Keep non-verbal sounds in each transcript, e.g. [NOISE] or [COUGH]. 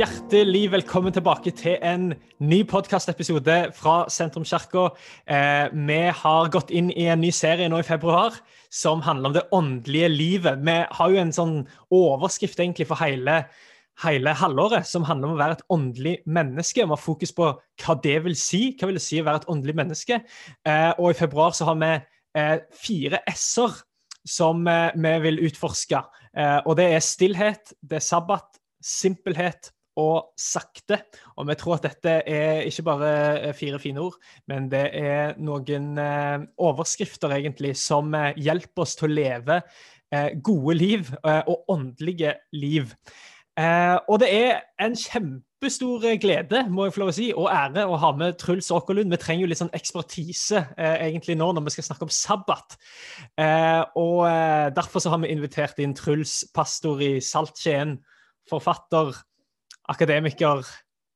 Hjertelig velkommen tilbake til en ny podkastepisode fra Sentrumskirka. Eh, vi har gått inn i en ny serie nå i februar som handler om det åndelige livet. Vi har jo en sånn overskrift egentlig for hele, hele halvåret som handler om å være et åndelig menneske. Vi har fokus på hva det vil si. Hva vil det si å være et åndelig menneske? Eh, og i februar så har vi eh, fire s-er som eh, vi vil utforske. Eh, og det er stillhet, det er sabbat, simpelhet og sakte. Og vi tror at dette er ikke bare eh, fire fine ord, men det er noen eh, overskrifter egentlig som eh, hjelper oss til å leve gode liv og åndelige liv. Og det er en kjempestor glede må jeg få lov å si, og ære å ha med Truls Åkerlund. Vi trenger jo litt sånn ekspertise egentlig nå når vi skal snakke om sabbat. Og derfor så har vi invitert inn Truls, pastor i Saltskjeen, forfatter, akademiker,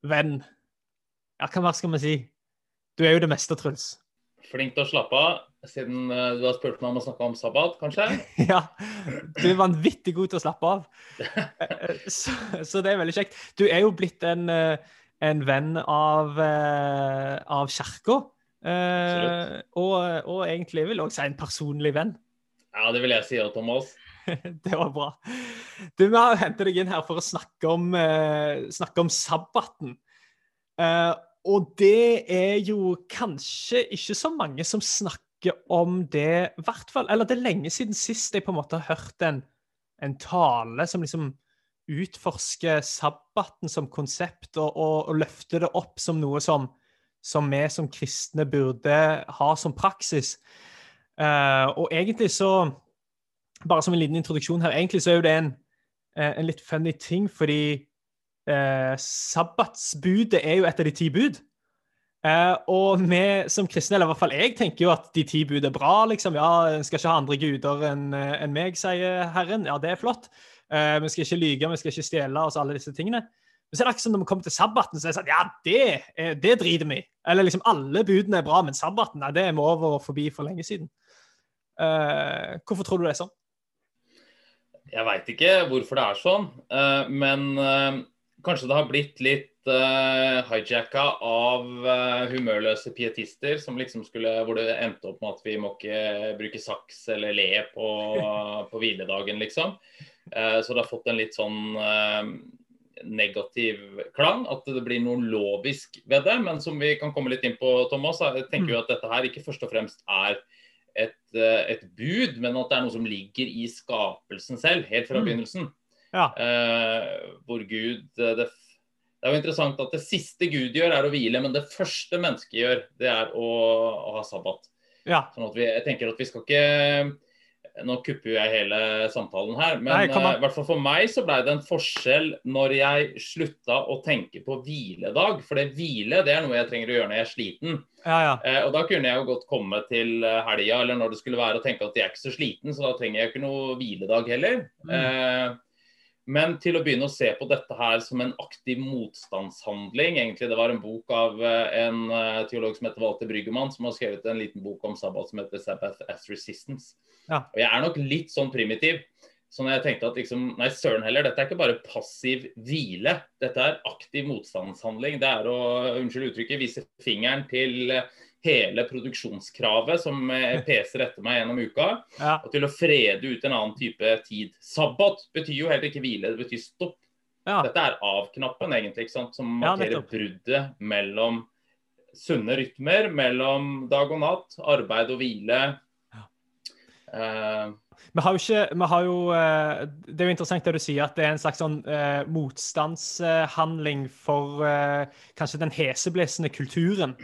venn. Ja, hva mer skal vi si? Du er jo det meste, Truls. Flink til å slappe av, siden uh, du har spurt meg om å snakke om sabbat, kanskje? [LAUGHS] ja, du er vanvittig god til å slappe av. [LAUGHS] Eh, så, så, det er veldig kjekt. Du er jo blitt en, eh, en venn av, av kirka. Uh, og, og, egentlig vil jeg også si en personlig venn. Ja, det vil jeg si, Thomas. [LAUGHS] det var bra. Du, Vi har hentet deg inn her for å snakke om, uh, snakke om sabbaten. Uh, og det er jo kanskje ikke så mange som snakker om det, hvert fall. Eller det er lenge siden sist jeg på en måte har hørt en, en tale som liksom utforsker sabbaten som konsept, og, og, og løfter det opp som noe som, som vi som kristne burde ha som praksis. Uh, og egentlig så bare som en liten introduksjon her, egentlig så er jo det en, eh, en litt funny ting, fordi eh, sabbatsbudet er jo et av de ti bud. Eh, og vi som kristne, eller i hvert fall jeg, tenker jo at de ti bud er bra. liksom, Ja, en skal ikke ha andre guder enn eh, en meg, sier Herren. Ja, det er flott. Eh, vi skal ikke lyge, vi skal ikke stjele, oss, alle disse tingene. Men så er det ikke sånn når vi kommer til sabbaten, så er det sånn Ja, det, det driter vi i. Eller liksom alle budene er bra, men sabbaten nei, det er vi over og forbi for lenge siden. Uh, hvorfor tror du det er sånn? Jeg veit ikke hvorfor det er sånn, eh, men eh, kanskje det har blitt litt uh, hijacka av humørløse pietister som liksom skulle, hvor det endte opp med at vi må ikke bruke saks eller le på, [LAUGHS] på hviledagen, liksom. så det har fått en litt sånn negativ klang, at det blir noe lovisk ved det. Men som vi kan komme litt inn på, Thomas, jeg tenker jo at dette her ikke først og fremst er et, eh, et, bud, men at det er noe som ligger i skapelsen selv, helt fra mm. begynnelsen. Ja. Eh, hvor Gud eh, det, det, er jo interessant at det siste Gud gjør, er å hvile, men det første mennesket gjør, det er å, å ha sabbat. Ja. Sånn at vi, jeg tenker at vi skal ikke nå kupper jeg hele samtalen her, men i uh, hvert fall for meg så ble det en forskjell når jeg slutta å tenke på hviledag. For det hvile det er noe jeg trenger å gjøre når jeg er sliten. Ja, ja. Uh, og da kunne jeg jo godt komme til eh, helga eller når det skulle være og tenke at jeg er ikke så sliten, så da trenger jeg ikke noe hviledag heller. Mm. Uh, men til å begynne å se på dette her som en aktiv motstandshandling. egentlig Det var en bok av en teolog som heter Walter Bryggemann, som har skrevet en liten bok om sabbat som heter 'Sabbath as Resistance'. Ja. Og jeg er nok litt sånn primitiv. Så når jeg tenkte at liksom, nei, søren heller, dette er ikke bare passiv hvile. Dette er aktiv motstandshandling. Det er å, unnskyld uttrykket, vise fingeren til hele produksjonskravet som eh, peser etter meg gjennom uka. Ja. Og til å frede ut en annen type tid. Sabbat betyr jo heller ikke hvile, det betyr stopp. Ja. Dette er av-knappen, egentlig, som markerer ja, bruddet mellom sunne rytmer, mellom dag og natt, arbeid og hvile, Uh, vi har jo ikke vi har jo, uh, Det er jo interessant det du sier, at det er en slags sånn eh, motstandshandling for kanskje den heseblesende kulturen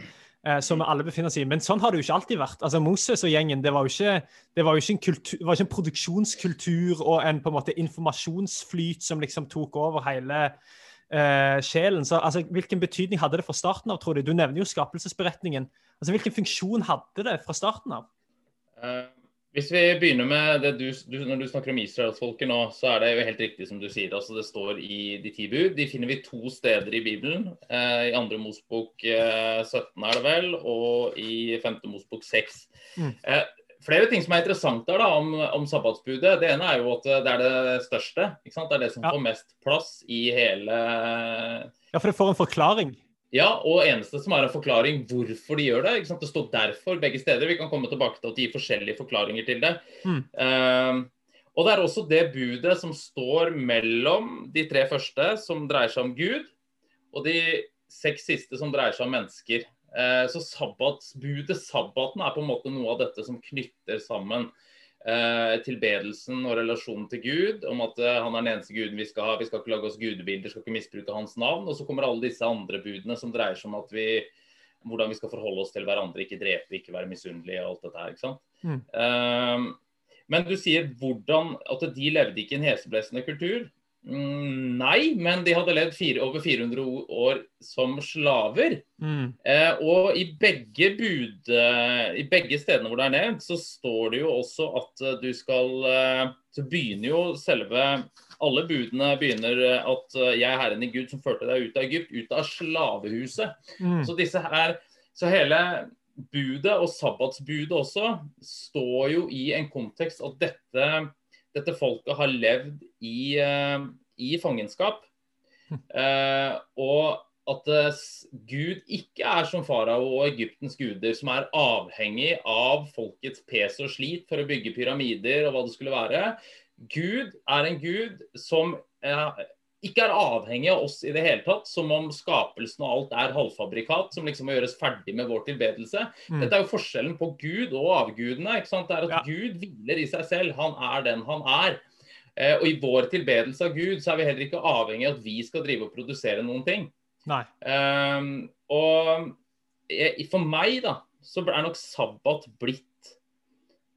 som vi alle befinner oss i. Men sånn har det jo ikke alltid vært. Altså Moses og gjengen, det var jo ikke, det var jo ikke, en, kultur, var ikke en produksjonskultur og en på en måte informasjonsflyt som liksom tok over hele sjelen. Så altså, Hvilken betydning hadde det fra starten av, tror du? Du nevner jo skapelsesberetningen. Altså, Hvilken funksjon hadde det fra starten av? Hvis vi begynner med det du, du, Når du snakker om israelsfolket nå, så er det jo helt riktig som du sier. altså Det står i de ti bud. De finner vi to steder i Bibelen. Eh, I andre Mosbok eh, 17 er det vel, og i femte Mosbok 6. Mm. Eh, flere ting som er interessant der da, om, om, sabbatsbudet. Det ene er jo at det er det største. ikke sant? Det er det som ja. får mest plass i hele Ja, for det får en forklaring. Ja, og eneste som er en forklaring hvorfor de gjør det. Det står derfor begge steder. Vi kan komme tilbake til at de gir forskjellige forklaringer til det. Mm. Uh, og det er også det budet som står mellom de tre første, som dreier seg om Gud, og de seks siste som dreier seg om mennesker. Uh, så sabbatsbudet, sabbaten, er på en måte noe av dette som knytter sammen tilbedelsen og relasjonen til Gud, om at eh, han er den eneste guden vi skal ha, vi skal ikke lage oss gudebilder, skal ikke misbruke hans navn. Og så kommer alle disse andre budene som dreier seg om at vi, hvordan vi skal forholde oss til hverandre, ikke drepe, ikke være misunnelige og alt dette her. ikke sant? Mm. Eh, men du sier hvordan, at de levde ikke i en heseblesende kultur. Mm, nei, men de hadde levd fire, over 400 år som slaver. Mm. Eh, og i begge bud, eh, i begge stedene hvor det er nevnt, så står det jo også at eh, du skal eh, Så begynner jo selve Alle budene begynner at 'jeg er Herren i Gud som førte deg ut av Egypt', ut av slavehuset. Mm. Så disse her Så hele budet, og sabbatsbudet også, står jo i en kontekst at dette dette folket har levd i, uh, i fangenskap. Uh, og at uh, Gud ikke er som farao og Egyptens guder, som er avhengig av folkets pes og slit for å bygge pyramider og hva det skulle være. Gud er en gud som ikke er avhengig av oss i det hele tatt, som om skapelsen og alt er halvfabrikat som liksom må gjøres ferdig med vår tilbedelse. Mm. Dette er jo forskjellen på Gud og avgudene. ikke sant? Det er at ja. Gud hviler i seg selv. Han er den han er. Eh, og i vår tilbedelse av Gud så er vi heller ikke avhengig av at vi skal drive og produsere noen ting. Nei. Eh, og for meg da, så er nok sabbat blitt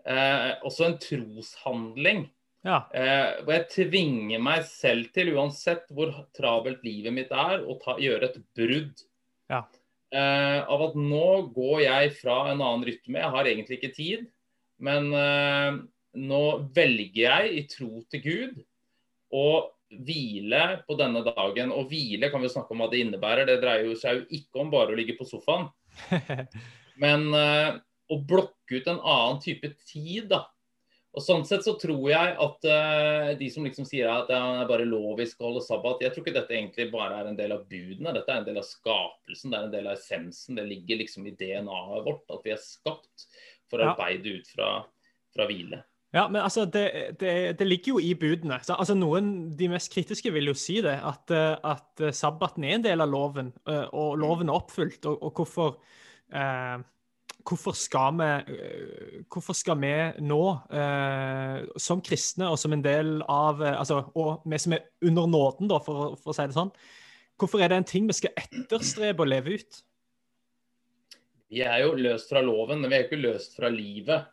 eh, også en troshandling. Ja. Eh, hvor jeg tvinger meg selv til, uansett hvor travelt livet mitt er, å ta, gjøre et brudd. Ja. Eh, av at nå går jeg fra en annen rytme. Jeg har egentlig ikke tid. Men eh, nå velger jeg i tro til Gud å hvile på denne dagen. Og hvile kan vi snakke om hva det innebærer. Det dreier seg jo ikke om bare å ligge på sofaen. [LAUGHS] Men eh, å blokke ut en annen type tid, da og Sånn sett så tror jeg at uh, de som liksom sier at det er bare lovisk å holde sabbat, jeg tror ikke dette egentlig bare er en del av budene. Dette er en del av skapelsen, det er en del av essensen. Det ligger liksom i DNA-et vårt at vi er skapt for å ja. arbeide ut fra, fra hvile. Ja, men altså, det, det, det, ligger jo i budene. Så, altså, noen, De mest kritiske vil jo si det, at, eh, at sabbaten er en del av loven, eh, og loven er oppfylt. Og, og hvorfor eh, hvorfor skal vi, eh, hvorfor skal vi nå, eh, som kristne og som en del av eh, altså, Og vi som er under nåden, da, for, for, å si det sånn, hvorfor er det en ting vi skal etterstrebe å leve ut? Vi er jo løst fra loven, men vi er ikke løst fra livet.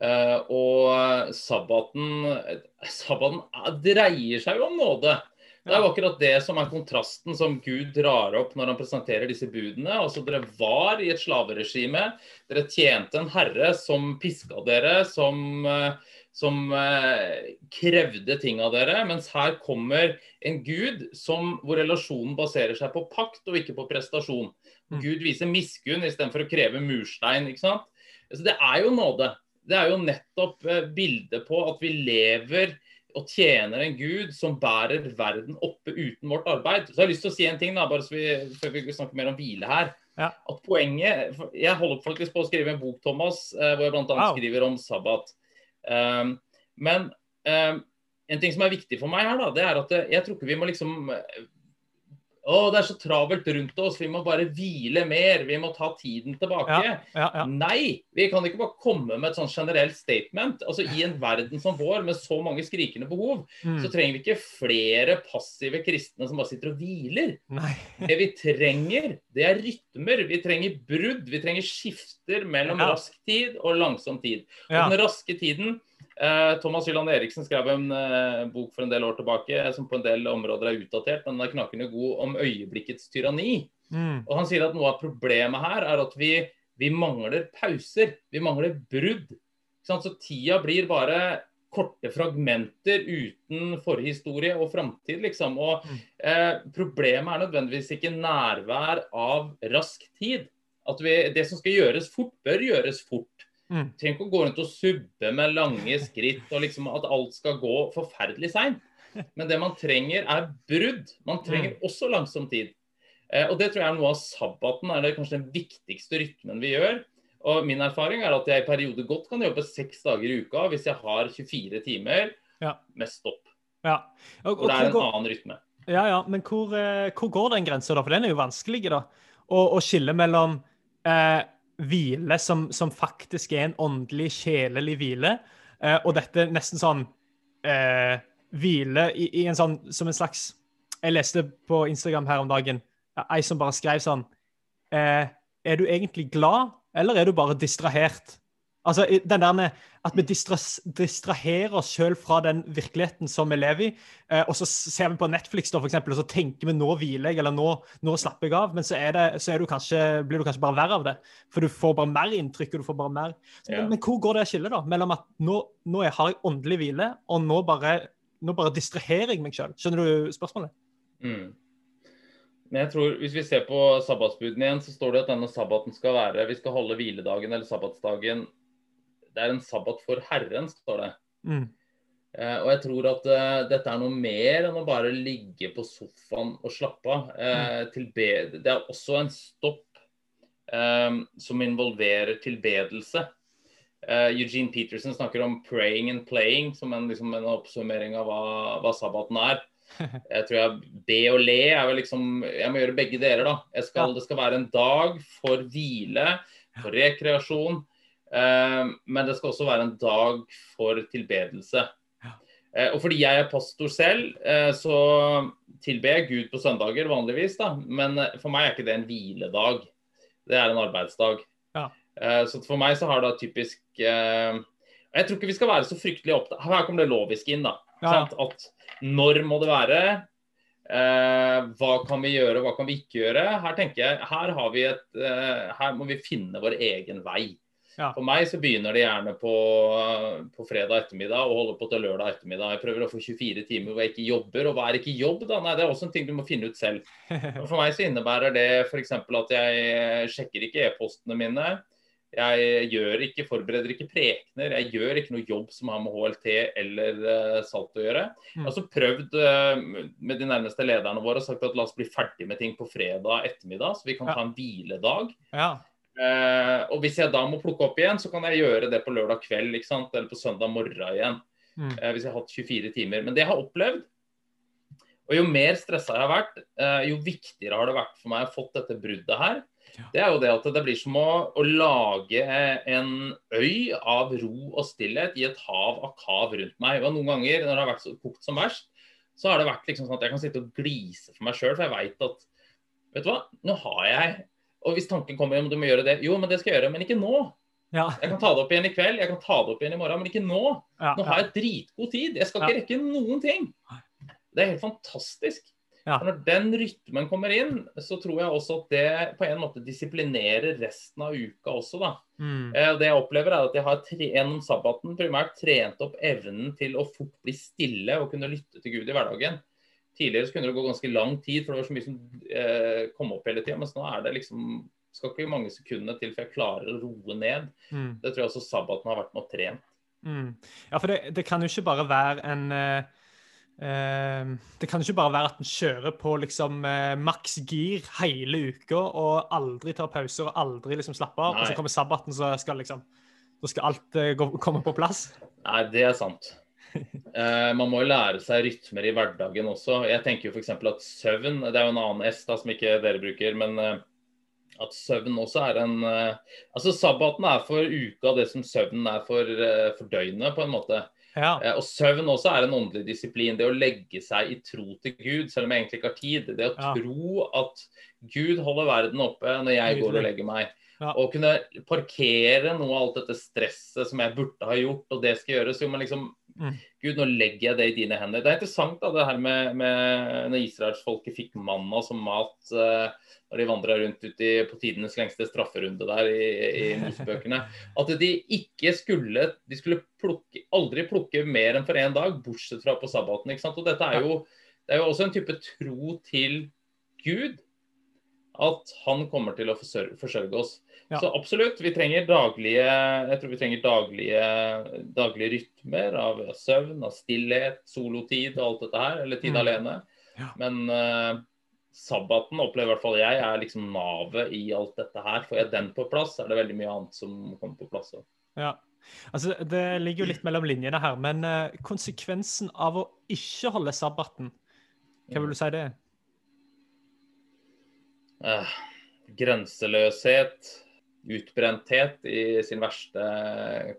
Eh, og sabbaten, sabbaten dreier seg jo om nåde. Det er jo akkurat det som er kontrasten som Gud drar opp når han presenterer disse budene. Altså Dere var i et slaveregime. Dere tjente en herre som piska dere, som, eh, som eh, krevde ting av dere. Mens her kommer en gud som, hvor relasjonen baserer seg på pakt og ikke på prestasjon. Mm. Gud viser miskunn istedenfor å kreve murstein. ikke sant? Så Det er jo nåde. Det er jo nettopp eh, bildet på at vi lever og tjener en gud som bærer verden oppe uten vårt arbeid. Så jeg har lyst til å si en ting da, bare så vi, før vi snakker mer om hvile her. Ja. At poenget, Jeg holder faktisk på å skrive en bok Thomas, eh, hvor jeg bl.a. Wow. skriver om sabbat. Um, men um, en ting som er viktig for meg her, da, det er at jeg tror ikke vi må liksom å, det er så travelt rundt oss, vi må bare hvile mer. Vi må ta tiden tilbake. Ja, ja, ja. Nei, vi kan ikke bare komme med et sånn generelt statement. Altså I en verden som vår, med så mange skrikende behov, mm. så trenger vi ikke flere passive kristne som bare sitter og hviler. Nei. det vi trenger, det er rytmer. Vi trenger brudd. Vi trenger skifter mellom rask tid og langsom tid. Og den raske tiden Thomas Hylland Eriksen skrev en eh, bok for en del år tilbake som på en del områder er utdatert, men den er knakende god om øyeblikkets tyranni. Mm. Og Han sier at noe av problemet her er at vi, vi mangler pauser. Vi mangler brudd. Så tida blir bare korte fragmenter uten forhistorie og framtid, liksom. Og Mm. eh, problemet er nødvendigvis ikke nærvær av rask tid. At vi, det som skal gjøres fort, bør gjøres fort. Mm. Tenk å gå rundt og subbe med lange skritt og liksom at alt skal gå forferdelig seint. Men det man trenger, er brudd. Man trenger også langsom tid. Eh, og det tror jeg er noe av sabbaten er det kanskje den viktigste rytmen vi gjør. Og min erfaring er at jeg i perioder godt kan jobbe seks dager i uka hvis jeg har 24 timer Ja. med stopp. Ja. Og, Hvor det er en annen rytme. Ja, ja, men hvor, eh, hvor går den grensa, da? For den er jo vanskelig, da. Å skille mellom eh, hvile som, som faktisk er en åndelig, sjelelig hvile, eh, og dette nesten sånn eh, hvile i, i en sånn som en slags Jeg leste på Instagram her om dagen ei som bare skrev sånn eh, Er du egentlig glad, eller er du bare distrahert? Altså den der med At vi distra distraherer oss sjøl fra den virkeligheten som vi lever i. Eh, og så ser vi på Netflix da, for eksempel, og så tenker vi nå hviler jeg, eller nå, nå slapper jeg av. Men så, er det, så er du kanskje, blir du kanskje bare verre av det. For du får bare mer inntrykk. og du får bare mer. Så, yeah. men, men hvor går det skillet, da? Mellom at nå, nå jeg har jeg åndelig hvile, og nå bare, nå bare distraherer jeg meg sjøl. Skjønner du spørsmålet? Mm. Men jeg tror, Hvis vi ser på sabbatsbudene igjen, så står det at denne sabbaten skal være Vi skal holde hviledagen eller sabbatsdagen Det er en sabbat for Herren, står det. Mm. Eh, og jeg tror at eh, dette er noe mer enn å bare ligge på sofaen og slappe av. Eh, mm. det er også en stopp som involverer tilbedelse. Eh, Eugene Peterson snakker om 'praying and playing' som en, liksom, en oppsummering av hva, hva sabbaten er. [LAUGHS] Jeg tror jeg be og le er vel liksom Jeg må gjøre begge deler, da. Jeg skal, Det skal være en dag for hvile, for rekreasjon. Eh, men det skal også være en dag for tilbedelse. Eh, og fordi jeg er pastor selv, eh, så tilber jeg Gud på søndager vanligvis, da. Men for meg er ikke det en hviledag. Det er en arbeidsdag. Ja. Så for meg så har det typisk Jeg tror ikke vi skal være så fryktelig opptatt Her kommer det loviske inn, da. Ja. At når må det være? Eh, hva kan vi gjøre, hva kan vi ikke gjøre? Her tenker jeg, her, har vi et, her må vi finne vår egen vei. Ja. For meg så begynner det gjerne på, på fredag ettermiddag og holder på til lørdag ettermiddag. Jeg prøver å få 24 timer hvor jeg ikke jobber. Og hva er ikke jobb, da? Nei, det er også en ting du må finne ut selv. [LAUGHS] Og For meg så innebærer det f.eks. at jeg sjekker ikke e-postene mine. Jeg gjør ikke, forbereder ikke prekener. Jeg gjør ikke noe jobb som har med HLT eller uh, salt å gjøre. Jeg har også prøvd uh, med de nærmeste lederne våre og sagt at la oss bli ferdig med ting på fredag ettermiddag, så vi kan Ja. ta en hviledag. Ja. Eh, og hvis jeg da må plukke opp igjen, så kan jeg gjøre det på lørdag kveld eller på søndag morgen igjen. Mm. eh, hvis jeg har hatt 24 timer. Men det jeg har opplevd, og jo mer stressa jeg har vært, eh, jo viktigere har det vært for meg å fått dette bruddet her. Ja. Det er jo det at det blir som å, å lage en øy av ro og stillhet i et hav av kav rundt meg. Og noen ganger når det har vært så kokt som verst, så har det vært liksom sånn at jeg kan sitte og glise for meg sjøl, for jeg veit at Vet du hva, nå har jeg Og hvis tanken kommer om du må gjøre det, jo, men det skal jeg gjøre, men ikke nå. Ja. Jeg kan ta det opp igjen i kveld, jeg kan ta det opp igjen i morgen, men ikke nå. Ja. Nå har jeg dritgod tid. Jeg skal ikke rekke noen ting. Det er helt fantastisk. Ja. Når den rytmen kommer inn, så tror jeg også at det på en måte disiplinerer resten av uka også, da. Mm. Eh, Det jeg opplever er at jeg har tre, gjennom sabbaten primært trent opp evnen til å fort bli stille og kunne lytte til Gud i hverdagen. Tidligere så kunne det gå ganske lang tid, for det var så mye som eh, kom opp hele tida. Mens nå er det liksom skal ikke mange sekundene til før jeg klarer å roe ned. Mm. Det tror jeg også sabbaten har vært med å trene. Mm. Ja, for det, det kan jo ikke bare være en eh, uh, Det kan jo ikke bare være at en kjører på liksom uh, maks gir hele uka og aldri tar pauser og aldri liksom slapper av. Og så kommer sabbaten, så skal liksom Da skal alt gå, komme på plass. Nei, det er sant. Eh, man må jo lære seg rytmer i hverdagen også. Jeg tenker jo f.eks. at søvn Det er jo en annen S da, som ikke dere bruker, men eh, at søvn også er en eh, Altså sabbaten er for uka det som søvnen er for, for døgnet, på en måte. Ja. Og søvn også er en åndelig disiplin. Det å legge seg i tro til Gud, selv om jeg egentlig ikke har tid. Det å Ja. tro at Gud holder verden oppe når jeg går og legger meg. Ja. Og kunne parkere noe av alt dette stresset som jeg burde ha gjort, og det skal gjøres. Jo, men liksom Mm. Gud, nå legger jeg det i dine hender. Det er interessant da, det her med, med når israelsfolket fikk manna som mat eh, når de vandra rundt ut i, på tidenes lengste strafferunde der i, i [LAUGHS] Mosebøkene. At de ikke skulle De skulle plukke, aldri plukke mer enn for én dag, bortsett fra på sabbaten. ikke sant? Og dette er jo, det er jo også en type tro til Gud. At han kommer til å forsørge oss. Ja. Så absolutt, vi trenger daglige jeg tror vi trenger daglige, daglige rytmer av søvn, av stillhet, solotid og alt dette her. Eller tid Mm. alene. Ja. Men uh, sabbaten opplever i hvert fall jeg er liksom navet i alt dette her. Får jeg den på plass, er det veldig mye annet som kommer på plass. også. Ja. Altså, det ligger jo litt mellom linjene her, men uh, konsekvensen av å ikke holde sabbaten, hva vil du si det er? Uh, grenseløshet, utbrenthet i sin verste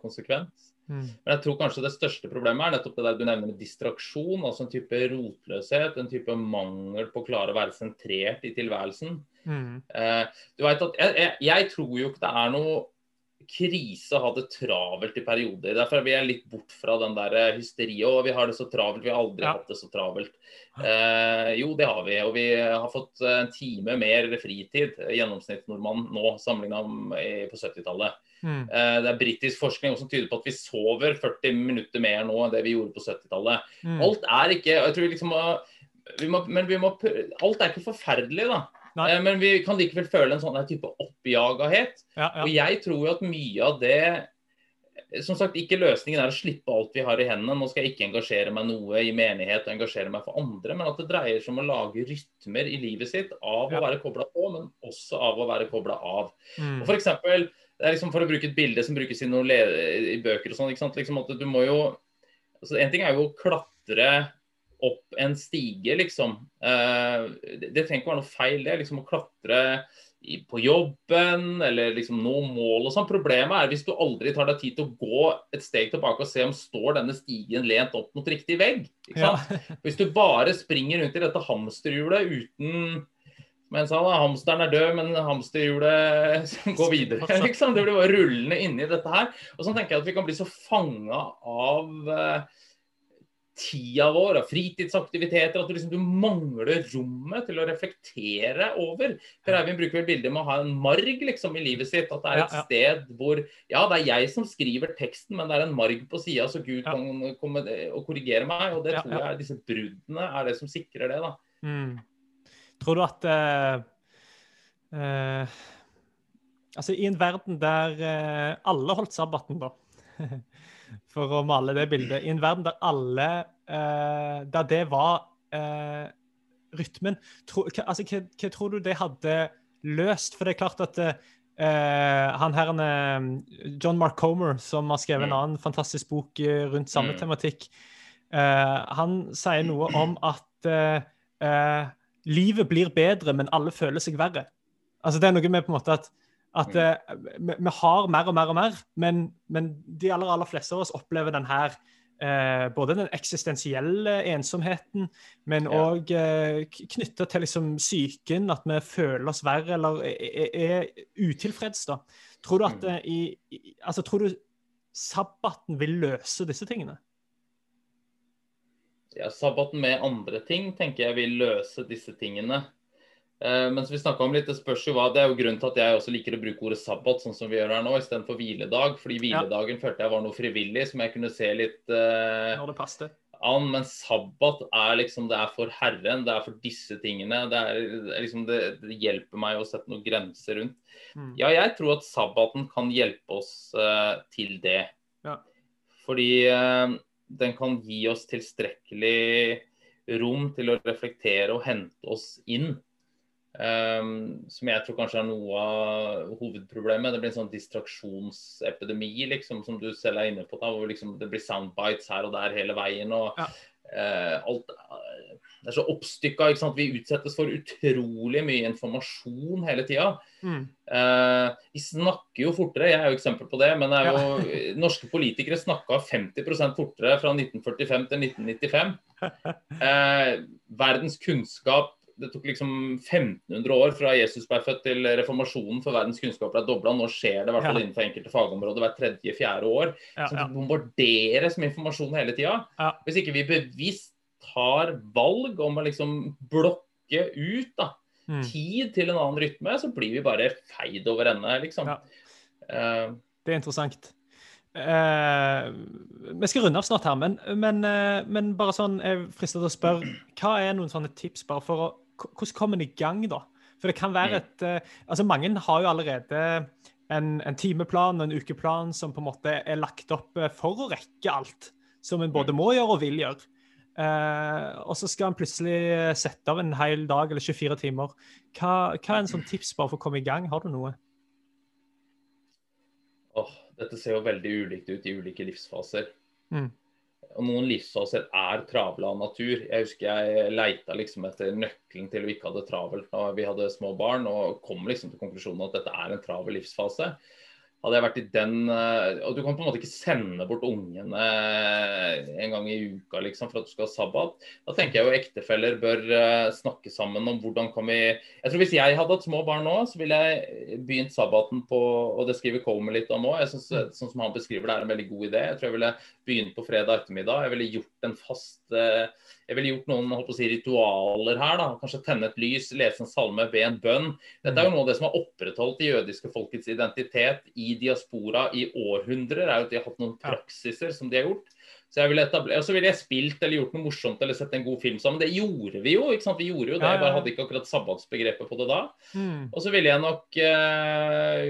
konsekvens. Mm. Men jeg tror kanskje det største problemet er nettopp det der du nevner med distraksjon. Altså en type rotløshet, en type mangel på å klare å være sentrert i tilværelsen. Mm. Eh, du vet at jeg, jeg, jeg tror jo ikke det er noe krise å ha det travelt i perioder. Derfor er vi litt bort fra den der hysteriet. Og vi har det så travelt. Vi har aldri Ja. hatt det så travelt. Eh, jo, det har vi. Og vi har fått en time mer fritid, gjennomsnittsnordmann, nå sammenligna på 70-tallet. Mm. Eh, det er britisk forskning som tyder på at vi sover 40 minutter mer nå enn det vi gjorde på 70-tallet. Mm. Alt er ikke jeg tror liksom, vi må, men vi må, Alt er ikke forferdelig, da. Nei. Eh, Men vi kan likevel føle en sånn type oppjagahet. Ja, Og jeg tror jo at mye av det som sagt, ikke løsningen er å slippe alt vi har i hendene. Nå skal jeg ikke engasjere meg noe i menighet og engasjere meg for andre, men at det dreier seg om å lage rytmer i livet sitt av Ja. å være kobla på, men også av å være kobla av. Mm. Og for eksempel, det er liksom for å bruke et bilde som brukes i, noen i bøker og sånn. Liksom at du må jo altså En ting er jo å klatre opp en stige, liksom. Eh, det, det trenger ikke være noe feil, det. liksom Å klatre i, på jobben eller liksom nå mål og sånn. Problemet er hvis du aldri tar deg tid til å gå et steg tilbake og se om står denne stigen lent opp mot riktig vegg. ikke Ja. [LAUGHS] Hvis du bare springer rundt i dette hamsterhjulet uten men en sa, da, hamsteren er død, men hamsterhjulet [LAUGHS] går videre. Liksom. Det blir bare rullende inni dette her. Og sånn tenker jeg at vi kan bli så fanga av eh, tida vår, av fritidsaktiviteter, at du, liksom, du mangler rommet til å reflektere over. Per Eivind bruker vel bildet med å ha en marg liksom, i livet sitt. At det er et Ja, ja. sted hvor Ja, det er jeg som skriver teksten, men det er en marg på sida, så Gud Ja. kan komme og korrigere meg. Og det tror jeg er disse bruddene er det som sikrer det. da. Mm. Tror du at uh, uh, Altså, i en verden der eh, alle holdt sabbaten, da [LAUGHS] For å male det bildet. I en verden der alle eh, Der det var eh, rytmen tro, hva, altså, hva, hva tror du det hadde løst? For det er klart at eh, han her eh, John Mark Comer, som har skrevet en Mm. annen fantastisk bok eh, rundt samme Mm. tematikk, eh, han sier noe om at livet blir bedre, men alle føler seg verre. Altså Det er noe med på en måte at, at Mm. eh, vi, vi har mer og mer og mer, men, men de aller, aller fleste av oss opplever den her eh, både den eksistensielle ensomheten, men Ja. òg eh, knytta til liksom psyken, at vi føler oss verre eller er, er, er utilfreds. da. Tror du at Mm. eh, i, i, altså tror du sabbaten vil løse disse tingene? ja, sabbaten med andre ting tenker jeg vil løse disse tingene. Eh, men vi om litt, det spørs jo hva, det er jo grunnen til at jeg også liker å bruke ordet sabbat sånn som vi gjør her nå, istedenfor hviledag. Fordi Ja. hviledagen følte jeg var noe frivillig som jeg kunne se litt uh, Når det passet? an. Men sabbat er liksom det er for Herren, det er for disse tingene. Det, er, liksom, det, det hjelper meg å sette noen grenser rundt. Mm. Ja, jeg tror at sabbaten kan hjelpe oss uh, til det. Ja. Fordi den kan gi oss tilstrekkelig rom til å reflektere og hente oss inn. Um, som jeg tror kanskje er noe av hovedproblemet. Det blir en sånn distraksjonsepidemi, liksom, som du selv er inne på. Da, hvor liksom det blir soundbites her og der hele veien. og Ja. uh, alt eh, Det er så oppstykka. Vi utsettes for utrolig mye informasjon hele tida. Mm. Uh, vi snakker jo fortere, jeg er jo eksempel på det. Men det jo, [LAUGHS] norske politikere snakka 50% fortere fra 1945 til 1995. Uh, [LAUGHS] verdens kunnskap det tok liksom 1500 år fra Jesus ble født til reformasjonen for verdens kunnskap ble dobla. Nå skjer det i hvert fall Ja. innenfor enkelte fagområder hvert tredje-fjerde år. Ja, Så ja. det bombarderes med informasjon hele tida. Ja. Hvis ikke vi bevisst tar valg om å liksom blokke ut da, Mm. tid til en annen rytme, så blir vi bare feid over ende, liksom. Ja. Eh, Det er interessant. Eh, vi skal runde av snart her, men, men, eh, men bare sånn, jeg er fristet til å spørre, hva er noen sånne tips bare for å Hvordan kommer en i gang, da? For det kan være Mm. et eh, Altså, mange har jo allerede en, en timeplan og en ukeplan som på en måte er lagt opp eh, for å rekke alt som en både må gjøre og vil gjøre. Uh, og så skal en plutselig sette av en hel dag eller 24 timer. Hva, hva er en sånn tips bare for å komme i gang? Har du noe? åh, dette ser jo veldig ulikt ut i ulike livsfaser. Mm. Og noen livsfaser er travle av natur. Jeg husker jeg leita liksom etter nøkkelen til vi ikke hadde travelt da vi hadde små barn, og kom liksom til konklusjonen at dette er en travel livsfase. Hadde jeg vært i den eh, Og du kan på en måte ikke sende bort ungene en gang i uka liksom, for at du skal ha sabbat. Da tenker jeg jo ektefeller bør eh, snakke sammen om hvordan kan vi Jeg tror Hvis jeg hadde hatt små barn nå, så ville jeg begynt sabbaten på Og det skriver Comer litt om òg. Sånn som han beskriver det, er en veldig god idé. Jeg tror jeg ville begynt på fredag ettermiddag. Jeg ville gjort en fast eh, jeg ville gjort noen holdt på å si, ritualer her. da, Kanskje tenne et lys, lese en salme, be en bønn. Dette er jo noe av det som har opprettholdt det jødiske folkets identitet i diaspora i århundrer. er jo at De har hatt noen praksiser som de har gjort. Så jeg ville etabler... og så ville jeg spilt eller gjort noe morsomt eller sett en god film sammen. Det gjorde vi jo. ikke sant? Vi gjorde jo det, jeg bare hadde ikke akkurat sabbatsbegrepet på det da. Mm. Og så ville jeg nok eh,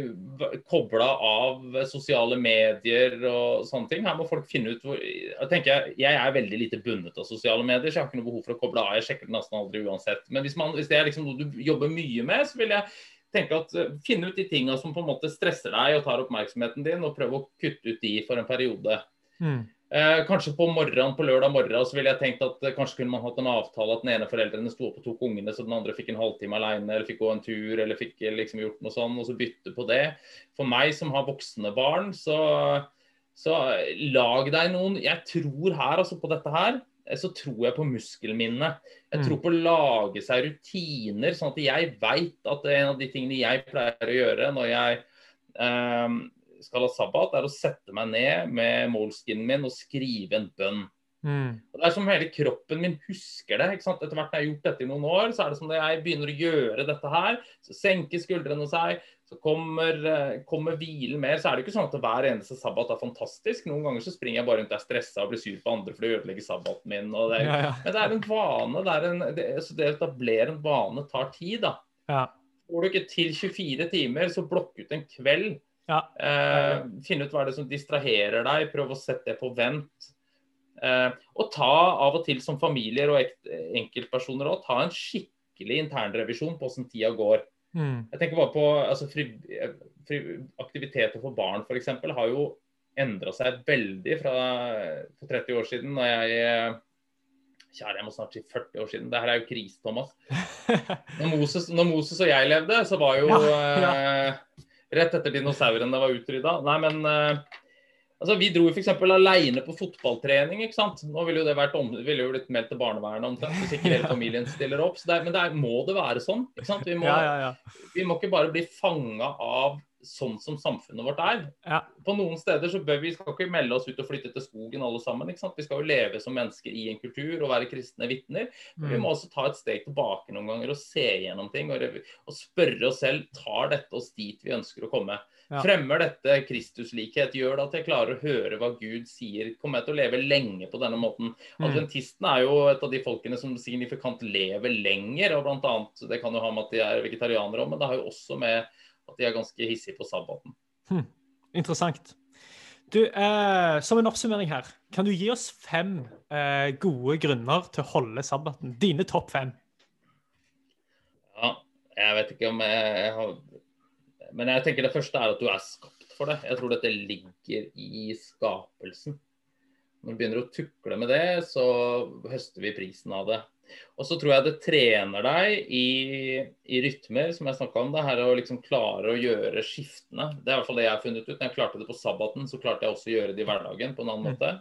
kobla av sosiale medier og sånne ting. Her må folk finne ut hvor Jeg tenker jeg, er veldig lite bundet av sosiale medier, så jeg har ikke noe behov for å koble av. Jeg sjekker det nesten aldri uansett. Men hvis, man, hvis det er liksom noe du jobber mye med, så vil jeg tenke at eh, finne ut de tinga som på en måte stresser deg og tar oppmerksomheten din, og prøve å kutte ut de for en periode. Mm. Eh, kanskje på morgenen, på lørdag morgen så ville jeg tenkt at eh, kanskje kunne man hatt en avtale at den ene foreldrene sto opp og tok ungene, så den andre fikk en halvtime alene, eller fikk gå en tur, eller fikk eh, liksom gjort noe sånn, og så bytte på det. For meg som har voksne barn, så, så eh, lag deg noen Jeg tror her, altså på dette her, eh, så tror jeg på muskelminne. Jeg Mm. tror på å lage seg rutiner, sånn at jeg veit at en av de tingene jeg pleier å gjøre når jeg eh, skal ha sabbat, er å sette meg ned med moleskinen min og skrive en bønn. Mm. Og Det er som hele kroppen min husker det. ikke sant? Etter hvert når jeg har gjort dette i noen år, så er det som når jeg begynner å gjøre dette her, så senker skuldrene seg, så kommer, eh, kommer hvilen mer. Så er det ikke sånn at hver eneste sabbat er fantastisk. Noen ganger så springer jeg bare rundt og er stressa og blir sur på andre for å ødelegge sabbaten min. det er, Ja, ja. Men det er en vane. Det, er en, det, så det å etablere en vane tar tid. da. ja. Får du ikke til 24 timer, så blokk ut en kveld. Ja. Eh, finne ut hva er det som distraherer deg, prøv å sette det på vent. Eh, og ta av og til som familier og enkeltpersoner òg, ta en skikkelig internrevisjon på hvordan tida går. Mm. Jeg tenker bare på altså, fri, fri, Aktiviteter for barn f.eks. har jo endra seg veldig fra for 30 år siden. når jeg eh, Kjære, jeg må snart si 40 år siden. Det her er jo krise, Thomas. [LAUGHS] Når Moses, når Moses og jeg levde, så var jo Ja, eh, Rett etter dinosaurene var utrydda. Nei, men eh, altså, Vi dro jo f.eks. aleine på fotballtrening. ikke sant? Nå ville jo det vært om, ville jo blitt meldt til barnevernet omtrent hvis ikke hele familien stiller opp. Så det, er- men det er, må det være sånn? ikke sant? Vi må, ja, ja, ja. vi må ikke bare bli fanga av sånn som samfunnet vårt er. Ja. På noen steder så bør vi skal ikke melde oss ut og flytte til skogen alle sammen. Vi skal jo leve som mennesker i en kultur og være kristne vitner. Men vi Mm. må også ta et steg tilbake noen ganger og se gjennom ting. Og, og spørre oss selv tar dette oss dit vi ønsker å komme. Ja. Fremmer dette Kristuslikhet? Gjør det at jeg klarer å høre hva Gud sier? Kommer jeg til å leve lenge på denne måten? Mm. Adventistene er jo et av de folkene som signifikant lever lenger. og blant annet, Det kan jo ha med at de er vegetarianere òg, men det har jo også med at de er ganske hissige på sabbaten. Interessant. Du, eh, Som en oppsummering her, kan du gi oss fem eh, gode grunner til å holde sabbaten? Dine topp fem. Ja, jeg vet ikke om jeg, jeg har Men jeg tenker det første er at du er skapt for det. Jeg tror dette ligger i skapelsen. Når du begynner å tukle med det, så høster vi prisen av det. Og så tror jeg det trener deg i, i rytmer, som jeg snakka om. Det her å liksom klare å gjøre skiftene. Det er i hvert fall det jeg har funnet ut. Når jeg klarte det på sabbaten, så klarte jeg også å gjøre det i hverdagen på en annen Mm. måte.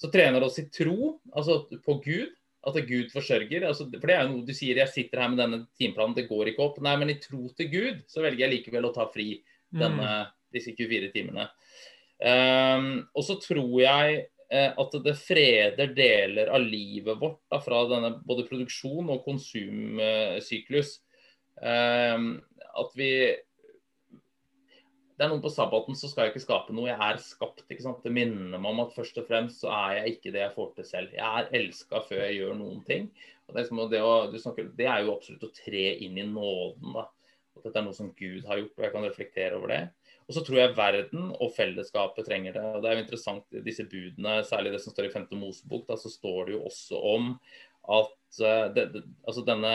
Så trener det oss i tro, altså på Gud. At Gud forsørger. Altså, for det er jo noe du sier, jeg sitter her med denne timeplanen, det går ikke opp. Nei, men i tro til Gud så velger jeg likevel å ta fri denne, mm. disse 24 timene. Um, og så tror jeg at det freder deler av livet vårt da, fra denne både produksjon og konsumsyklus. Um, at vi det er noen på sabbaten så skal jeg ikke skape noe. Jeg er skapt. ikke sant? Det minner meg om at først og fremst så er jeg ikke det jeg får til selv. Jeg er elska før jeg gjør noen ting. Og det, er det, å, snakker, det, er jo absolutt å tre inn i nåden. da. At dette er noe som Gud har gjort, og jeg kan reflektere over det. Og så tror jeg verden og fellesskapet trenger det. og Det er jo interessant, disse budene, særlig det som står i 5. Mosebok, da, så står det jo også om at det, det, altså denne,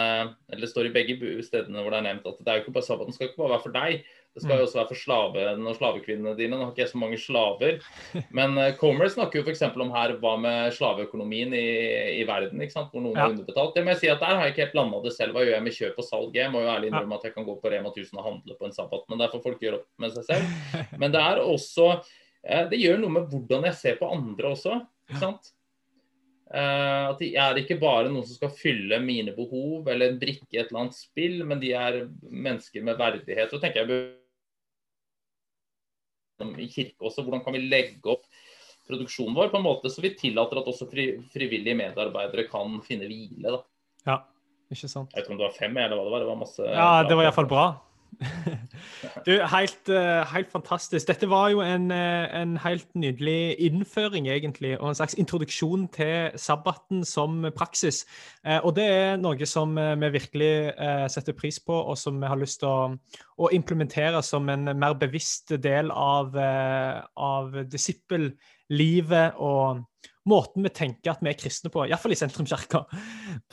eller Det står i begge stedene hvor det er nevnt at det er jo ikke bare sabbaten skal ikke bare være for deg. Det skal jo også være for slavene og slavekvinnene dine. Nå har ikke jeg så mange slaver. Men uh, Comer snakker jo f.eks. om her hva med slaveøkonomien i, i verden, hvor noen ja. er underbetalt. Det må jeg si at Der har jeg ikke helt landa det selv. Hva gjør jeg med kjøp og salg? Jeg må jo ærlig innrømme at jeg kan gå på Rema 1000 og handle på en sabbat, men der får folk gjøre opp med seg [LAUGHS] selv. Men det er også uh, Det gjør noe med hvordan jeg ser på andre også. ikke sant? Uh, at de er ikke bare noen som skal fylle mine behov eller en brikke i et eller annet spill, men de er mennesker med verdighet. Så tenker jeg i kirke også. Hvordan kan vi legge opp produksjonen vår på en måte så vi tillater at også fri, frivillige medarbeidere kan finne hvile. da. Ja, ikke sant. Jeg vet ikke om det var fem, eller hva det var. Det var masse Ja, det var iallfall bra. [LAUGHS] Du, helt, eh, helt, fantastisk. Dette var jo en, eh, en, helt nydelig innføring, egentlig, og en slags introduksjon til sabbaten som praksis. Eh, og det er noe som vi virkelig setter pris på, og som vi har lyst til å, å implementere som en mer bevisst del av, av disippellivet og måten vi tenker at vi er kristne på, iallfall i Sentrumskirka.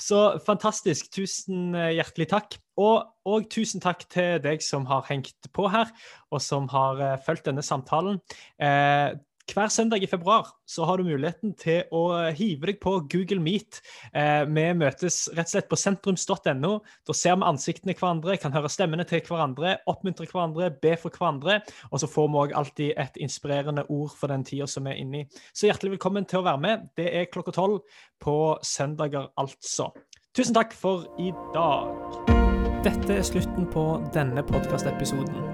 Så fantastisk. Tusen eh, hjertelig takk. Og, og, tusen takk til deg som har hengt på her, og som har uh, fulgt denne samtalen. Eh, hver søndag i februar så har du muligheten til å hive deg på Google Meet. Eh, vi møtes rett og slett på sentrums.no. Da ser vi ansiktene hverandre, kan høre stemmene til hverandre, oppmuntre hverandre, be for hverandre. Og så får vi òg alltid et inspirerende ord for den tida som vi er inne i. Så hjertelig velkommen til å være med. Det er klokka tolv på søndager, altså. Tusen takk for i dag. Dette er slutten på denne podkastepisoden.